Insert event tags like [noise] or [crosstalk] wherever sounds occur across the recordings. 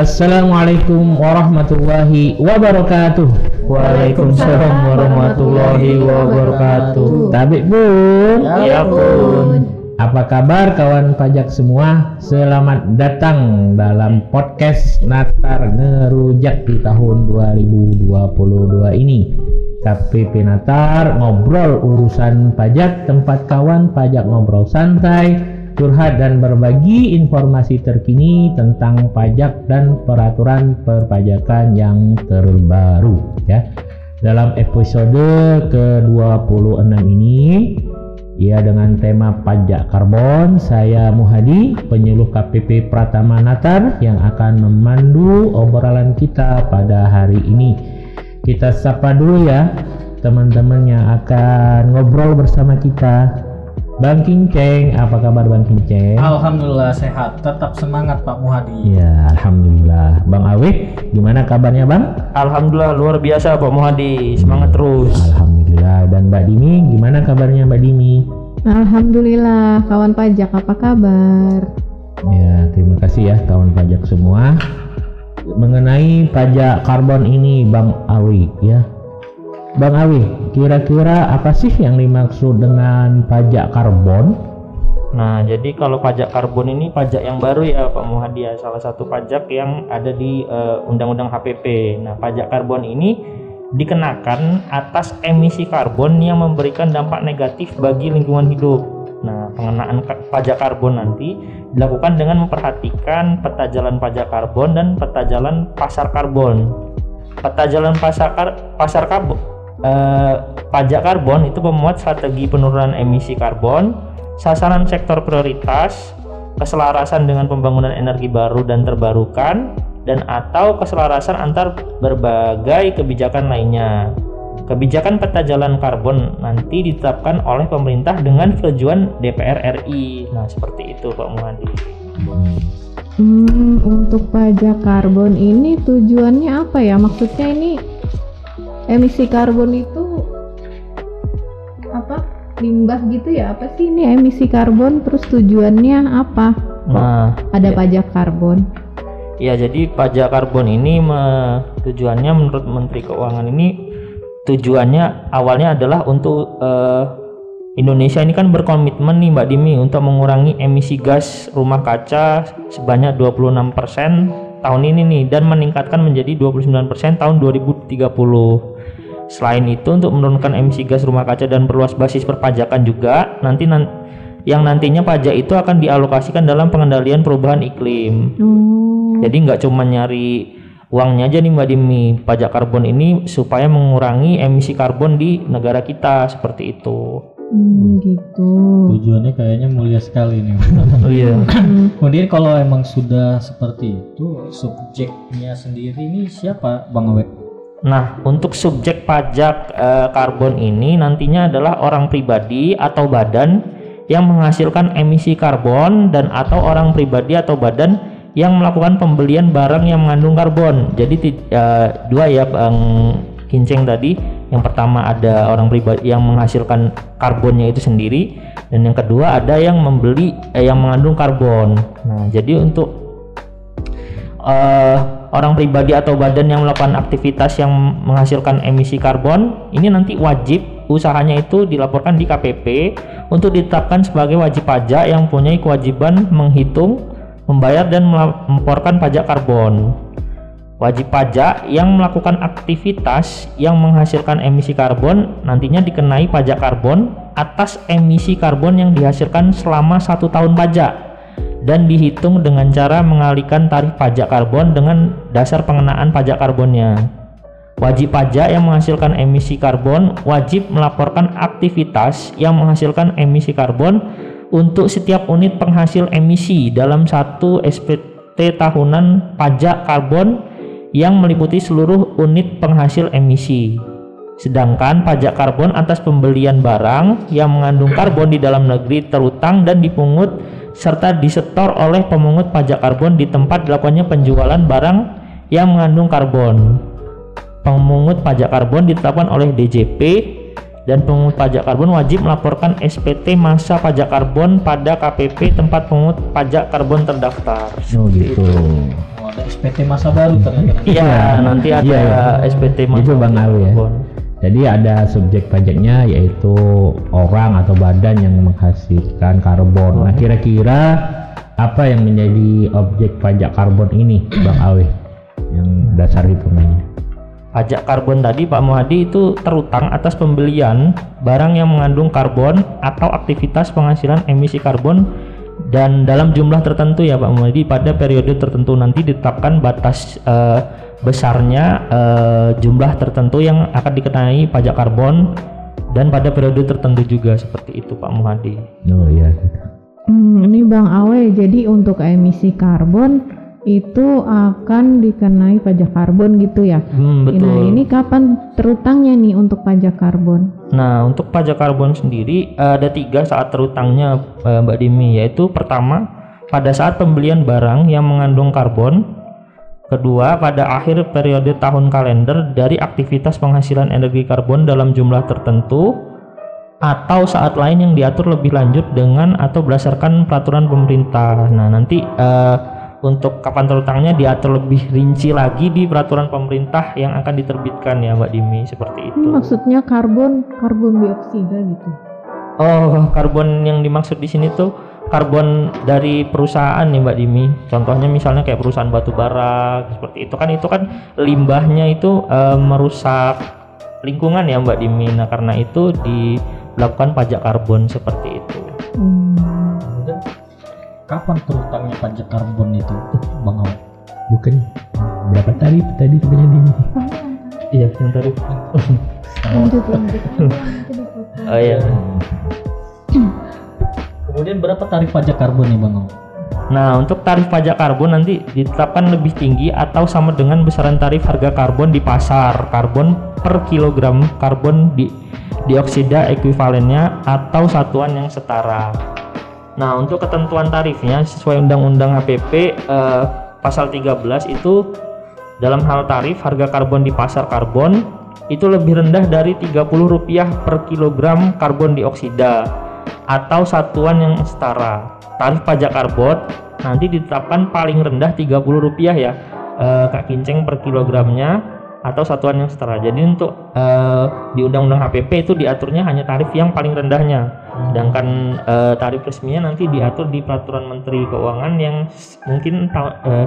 Assalamualaikum warahmatullahi wabarakatuh. Waalaikumsalam warahmatullahi wabarakatuh. Tabik bun. Ya pun. Apa kabar kawan pajak semua? Selamat datang dalam podcast Natar Ngerujak di tahun 2022 ini. KPP Natar ngobrol urusan pajak, tempat kawan pajak ngobrol santai, curhat dan berbagi informasi terkini tentang pajak dan peraturan perpajakan yang terbaru ya. Dalam episode ke-26 ini ya dengan tema pajak karbon saya Muhadi penyuluh KPP Pratama Natar yang akan memandu obrolan kita pada hari ini. Kita sapa dulu ya teman-teman yang akan ngobrol bersama kita. Bang Kinceng, apa kabar Bang Kinceng? Alhamdulillah sehat, tetap semangat Pak Muhadi. Ya, alhamdulillah. Bang Awik, gimana kabarnya Bang? Alhamdulillah luar biasa Pak Muhadi, semangat terus. Alhamdulillah. Dan Mbak Dimi, gimana kabarnya Mbak Dimi? Alhamdulillah, kawan pajak apa kabar? Ya, terima kasih ya kawan pajak semua. Mengenai pajak karbon ini Bang Awi ya. Bang Awi, kira-kira apa sih yang dimaksud dengan pajak karbon? Nah, jadi kalau pajak karbon ini pajak yang baru ya Pak Muhadi ya, salah satu pajak yang ada di uh, Undang-Undang HPP. Nah, pajak karbon ini dikenakan atas emisi karbon yang memberikan dampak negatif bagi lingkungan hidup. Nah, pengenaan pajak karbon nanti dilakukan dengan memperhatikan peta jalan pajak karbon dan peta jalan pasar karbon. Peta jalan pasar kar pasar karbon eh, pajak karbon itu memuat strategi penurunan emisi karbon, sasaran sektor prioritas, keselarasan dengan pembangunan energi baru dan terbarukan, dan atau keselarasan antar berbagai kebijakan lainnya. Kebijakan peta jalan karbon nanti ditetapkan oleh pemerintah dengan tujuan DPR RI. Nah, seperti itu Pak Muhadi. Hmm, untuk pajak karbon ini tujuannya apa ya? Maksudnya ini emisi karbon itu apa? Limbah gitu ya? Apa sih ini emisi karbon? Terus tujuannya apa? Nah, ada ya. pajak karbon. Ya, jadi pajak karbon ini me, tujuannya menurut Menteri Keuangan ini tujuannya awalnya adalah untuk uh, Indonesia ini kan berkomitmen nih Mbak Dimi untuk mengurangi emisi gas rumah kaca sebanyak 26% tahun ini nih dan meningkatkan menjadi 29% tahun 2030. Selain itu untuk menurunkan emisi gas rumah kaca dan perluas basis perpajakan juga nanti nan yang nantinya pajak itu akan dialokasikan dalam pengendalian perubahan iklim. Hmm. Jadi nggak cuma nyari uangnya aja nih Mbak Dimi pajak karbon ini supaya mengurangi emisi karbon di negara kita seperti itu. Hmm, gitu. Tujuannya kayaknya mulia sekali nih. [laughs] oh iya. Kemudian kalau emang sudah seperti itu, subjeknya sendiri ini siapa Bang Awe? Nah, untuk subjek pajak e, karbon ini nantinya adalah orang pribadi atau badan yang menghasilkan emisi karbon dan atau orang pribadi atau badan yang melakukan pembelian barang yang mengandung karbon. Jadi uh, dua ya Bang Kinceng tadi. Yang pertama ada orang pribadi yang menghasilkan karbonnya itu sendiri dan yang kedua ada yang membeli eh, yang mengandung karbon. Nah, jadi untuk uh, orang pribadi atau badan yang melakukan aktivitas yang menghasilkan emisi karbon ini nanti wajib usahanya itu dilaporkan di KPP untuk ditetapkan sebagai wajib pajak yang punya kewajiban menghitung membayar dan melaporkan pajak karbon. Wajib pajak yang melakukan aktivitas yang menghasilkan emisi karbon nantinya dikenai pajak karbon atas emisi karbon yang dihasilkan selama satu tahun pajak dan dihitung dengan cara mengalihkan tarif pajak karbon dengan dasar pengenaan pajak karbonnya. Wajib pajak yang menghasilkan emisi karbon wajib melaporkan aktivitas yang menghasilkan emisi karbon untuk setiap unit penghasil emisi dalam satu SPT tahunan pajak karbon yang meliputi seluruh unit penghasil emisi. Sedangkan pajak karbon atas pembelian barang yang mengandung karbon di dalam negeri terutang dan dipungut serta disetor oleh pemungut pajak karbon di tempat dilakukannya penjualan barang yang mengandung karbon. Pemungut pajak karbon ditetapkan oleh DJP dan pemungut pajak karbon wajib melaporkan SPT masa pajak karbon pada KPP tempat pemungut pajak karbon terdaftar. Oh gitu. ada SPT masa baru ternyata. Iya, nanti ada Iya, iya. SPT Itu Bang Awi ya. karbon. Jadi ada subjek pajaknya yaitu orang atau badan yang menghasilkan karbon. Nah, kira-kira apa yang menjadi objek pajak karbon ini, Bang Awe? Yang dasar hitungannya. Pajak karbon tadi Pak Muhadi itu terutang atas pembelian barang yang mengandung karbon atau aktivitas penghasilan emisi karbon dan dalam jumlah tertentu ya Pak Muhadi pada periode tertentu nanti ditetapkan batas eh, besarnya eh, jumlah tertentu yang akan dikenai pajak karbon dan pada periode tertentu juga seperti itu Pak Muhadi. Oh iya. Hmm, ini Bang Awe, jadi untuk emisi karbon itu akan dikenai pajak karbon gitu ya? Hmm, betul. Nah ini kapan terutangnya nih untuk pajak karbon? Nah, untuk pajak karbon sendiri ada tiga saat terutangnya eh, Mbak Dimi, yaitu pertama pada saat pembelian barang yang mengandung karbon, kedua pada akhir periode tahun kalender dari aktivitas penghasilan energi karbon dalam jumlah tertentu, atau saat lain yang diatur lebih lanjut dengan atau berdasarkan peraturan pemerintah. Nah, nanti eh, untuk kapan terutangnya diatur lebih rinci lagi di peraturan pemerintah yang akan diterbitkan ya Mbak Dimi seperti itu. Ini maksudnya karbon, karbon dioksida gitu. Oh, karbon yang dimaksud di sini tuh karbon dari perusahaan nih Mbak Dimi. Contohnya misalnya kayak perusahaan batu bara seperti itu kan itu kan limbahnya itu eh, merusak lingkungan ya Mbak Dimi. Nah, karena itu dilakukan pajak karbon seperti itu. Hmm. Kapan terutangnya pajak karbon itu, Bang? Bukan berapa tarif tadi sebenarnya di Iya, yang tadi. Lanjut, lanjut. [laughs] Nanti dipotong. Oh iya. Kemudian berapa tarif pajak karbon nih, Bang? Nah, untuk tarif pajak karbon nanti ditetapkan lebih tinggi atau sama dengan besaran tarif harga karbon di pasar karbon per kilogram karbon di dioksida ekuivalennya atau satuan yang setara. Nah, untuk ketentuan tarifnya sesuai Undang-Undang HPP eh, pasal 13 itu dalam hal tarif harga karbon di pasar karbon itu lebih rendah dari Rp30 per kilogram karbon dioksida atau satuan yang setara. Tarif pajak karbon nanti ditetapkan paling rendah Rp30 ya eh, Kak Kinceng per kilogramnya atau satuan yang setara. Jadi untuk eh, di Undang-Undang HPP itu diaturnya hanya tarif yang paling rendahnya. Sedangkan eh, tarif resminya nanti diatur di peraturan Menteri Keuangan yang mungkin ta- eh,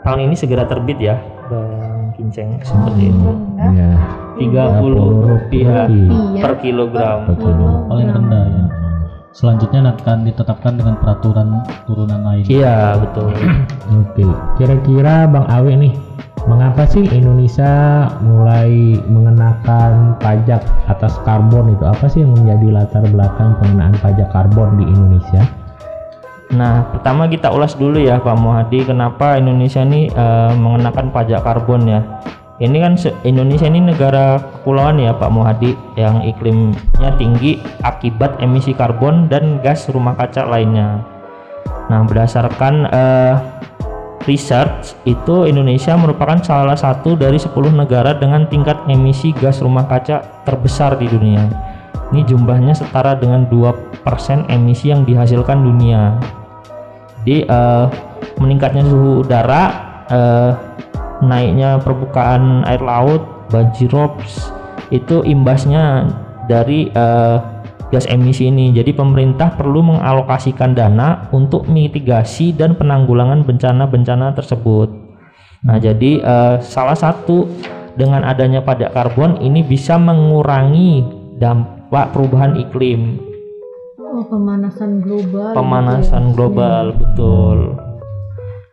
tahun ini segera terbit ya, Bang Kinceng seperti itu. Iya. Rp30 Iya. per kilogram. Per kilo. Paling rendah ya. Selanjutnya akan ditetapkan dengan peraturan turunan lain. Iya, betul. [clears throat] Oke, kira-kira Bang Awe nih, mengapa sih Indonesia mulai mengenakan pajak atas karbon itu? Apa sih yang menjadi latar belakang pengenaan pajak karbon di Indonesia? Nah, pertama kita ulas dulu ya Pak Muhadi, kenapa Indonesia ini eh, mengenakan pajak karbon ya? Ini kan Indonesia ini negara kepulauan ya Pak Muhadi, yang iklimnya tinggi akibat emisi karbon dan gas rumah kaca lainnya. Nah, berdasarkan eh, research itu Indonesia merupakan salah satu dari 10 negara dengan tingkat emisi gas rumah kaca terbesar di dunia. Ini jumlahnya setara dengan 2% emisi yang dihasilkan dunia. Jadi eh, meningkatnya suhu udara, eh, naiknya permukaan air laut, banjirop itu imbasnya dari eh, gas emisi ini. Jadi pemerintah perlu mengalokasikan dana untuk mitigasi dan penanggulangan bencana-bencana tersebut. Nah, jadi eh, salah satu dengan adanya pajak karbon ini bisa mengurangi dampak perubahan iklim Oh, pemanasan global. pemanasan global betul.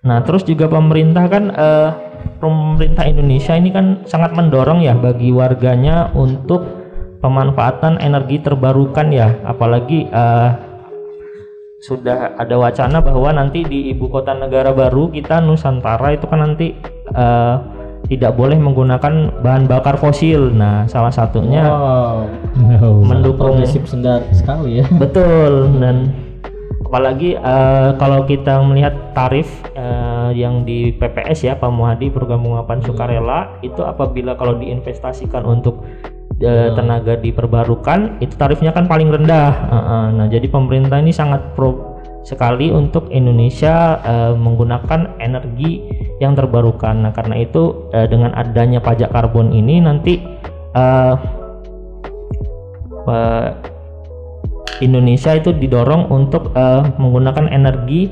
Nah terus juga pemerintah kan eh, pemerintah Indonesia ini kan sangat mendorong ya bagi warganya untuk pemanfaatan energi terbarukan ya, apalagi eh, sudah ada wacana bahwa nanti di ibu kota negara baru kita Nusantara itu kan nanti eh, tidak boleh menggunakan bahan bakar fosil. Nah salah satunya Wow, mendukung progresif sedar sekali ya. Betul dan apalagi eh, kalau kita melihat tarif eh, yang di PPS ya Pak Muhadi program penguapan sukarela itu apabila kalau diinvestasikan untuk eh, tenaga diperbarukan itu tarifnya kan paling rendah. Heeh. Nah jadi pemerintah ini sangat pro sekali untuk Indonesia eh, menggunakan energi yang terbarukan. Nah, karena itu eh, dengan adanya pajak karbon ini nanti eh, eh, Indonesia itu didorong untuk eh, menggunakan energi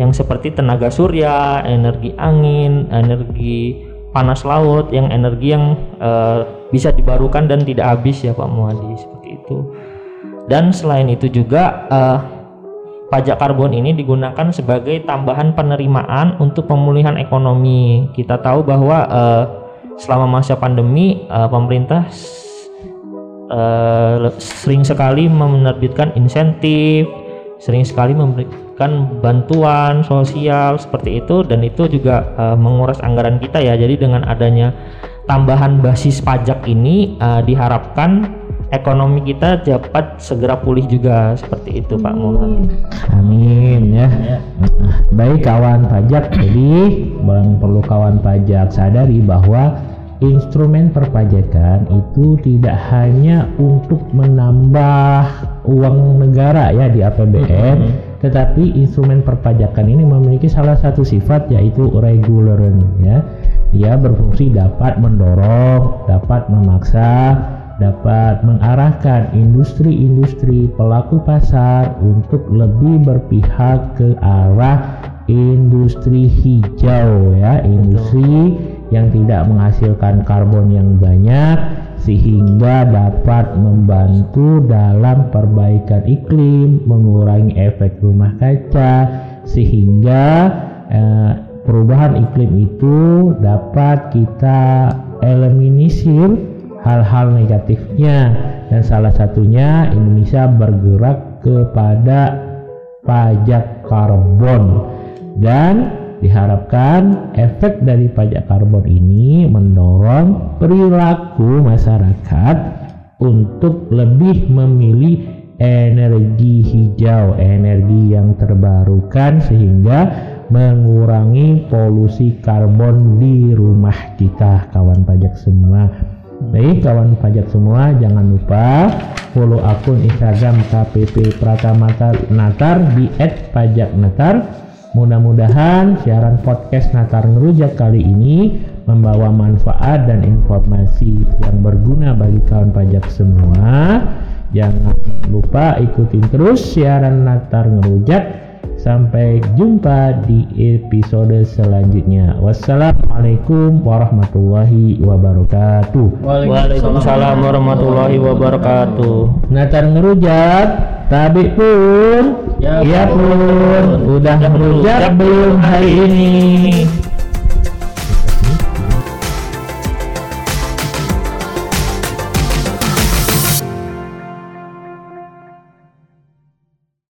yang seperti tenaga surya, energi angin, energi panas laut, yang energi yang eh, bisa dibarukan dan tidak habis ya Pak Muadi seperti itu. Dan selain itu juga eh, pajak karbon ini digunakan sebagai tambahan penerimaan untuk pemulihan ekonomi. Kita tahu bahwa eh, selama masa pandemi eh, pemerintah eh, sering sekali menerbitkan insentif, sering sekali memberikan bantuan sosial seperti itu dan itu juga eh, menguras anggaran kita ya. Jadi dengan adanya tambahan basis pajak ini eh, diharapkan ekonomi kita dapat segera pulih juga seperti itu Pak Muhammad. Amin ya. Baik kawan pajak, jadi bang perlu kawan pajak sadari bahwa instrumen perpajakan itu tidak hanya untuk menambah uang negara ya di APBN, tetapi instrumen perpajakan ini memiliki salah satu sifat yaitu regular ya. Ia berfungsi dapat mendorong, dapat memaksa, dapat mengarahkan industri-industri pelaku pasar untuk lebih berpihak ke arah industri hijau ya, industri yang tidak menghasilkan karbon yang banyak sehingga dapat membantu dalam perbaikan iklim, mengurangi efek rumah kaca sehingga eh, perubahan iklim itu dapat kita eliminir hal-hal negatifnya. Dan salah satunya Indonesia bergerak kepada pajak karbon. Dan diharapkan efek dari pajak karbon ini mendorong perilaku masyarakat untuk lebih memilih energi hijau, energi yang terbarukan sehingga mengurangi polusi karbon di rumah kita kawan pajak semua. Baik kawan pajak semua jangan lupa follow akun Instagram KPP Pratama Natar di @pajaknatar. Mudah-mudahan siaran podcast Natar Ngerujak kali ini membawa manfaat dan informasi yang berguna bagi kawan pajak semua. Jangan lupa ikutin terus siaran Natar Ngerujak. Sampai jumpa di episode selanjutnya. Wassalamualaikum warahmatullahi wabarakatuh. Waalaikumsalam warahmatullahi wabarakatuh. Natar ngerujak, tapi pun, Ya ya pun, udah Udah ngerujak belum hari ini?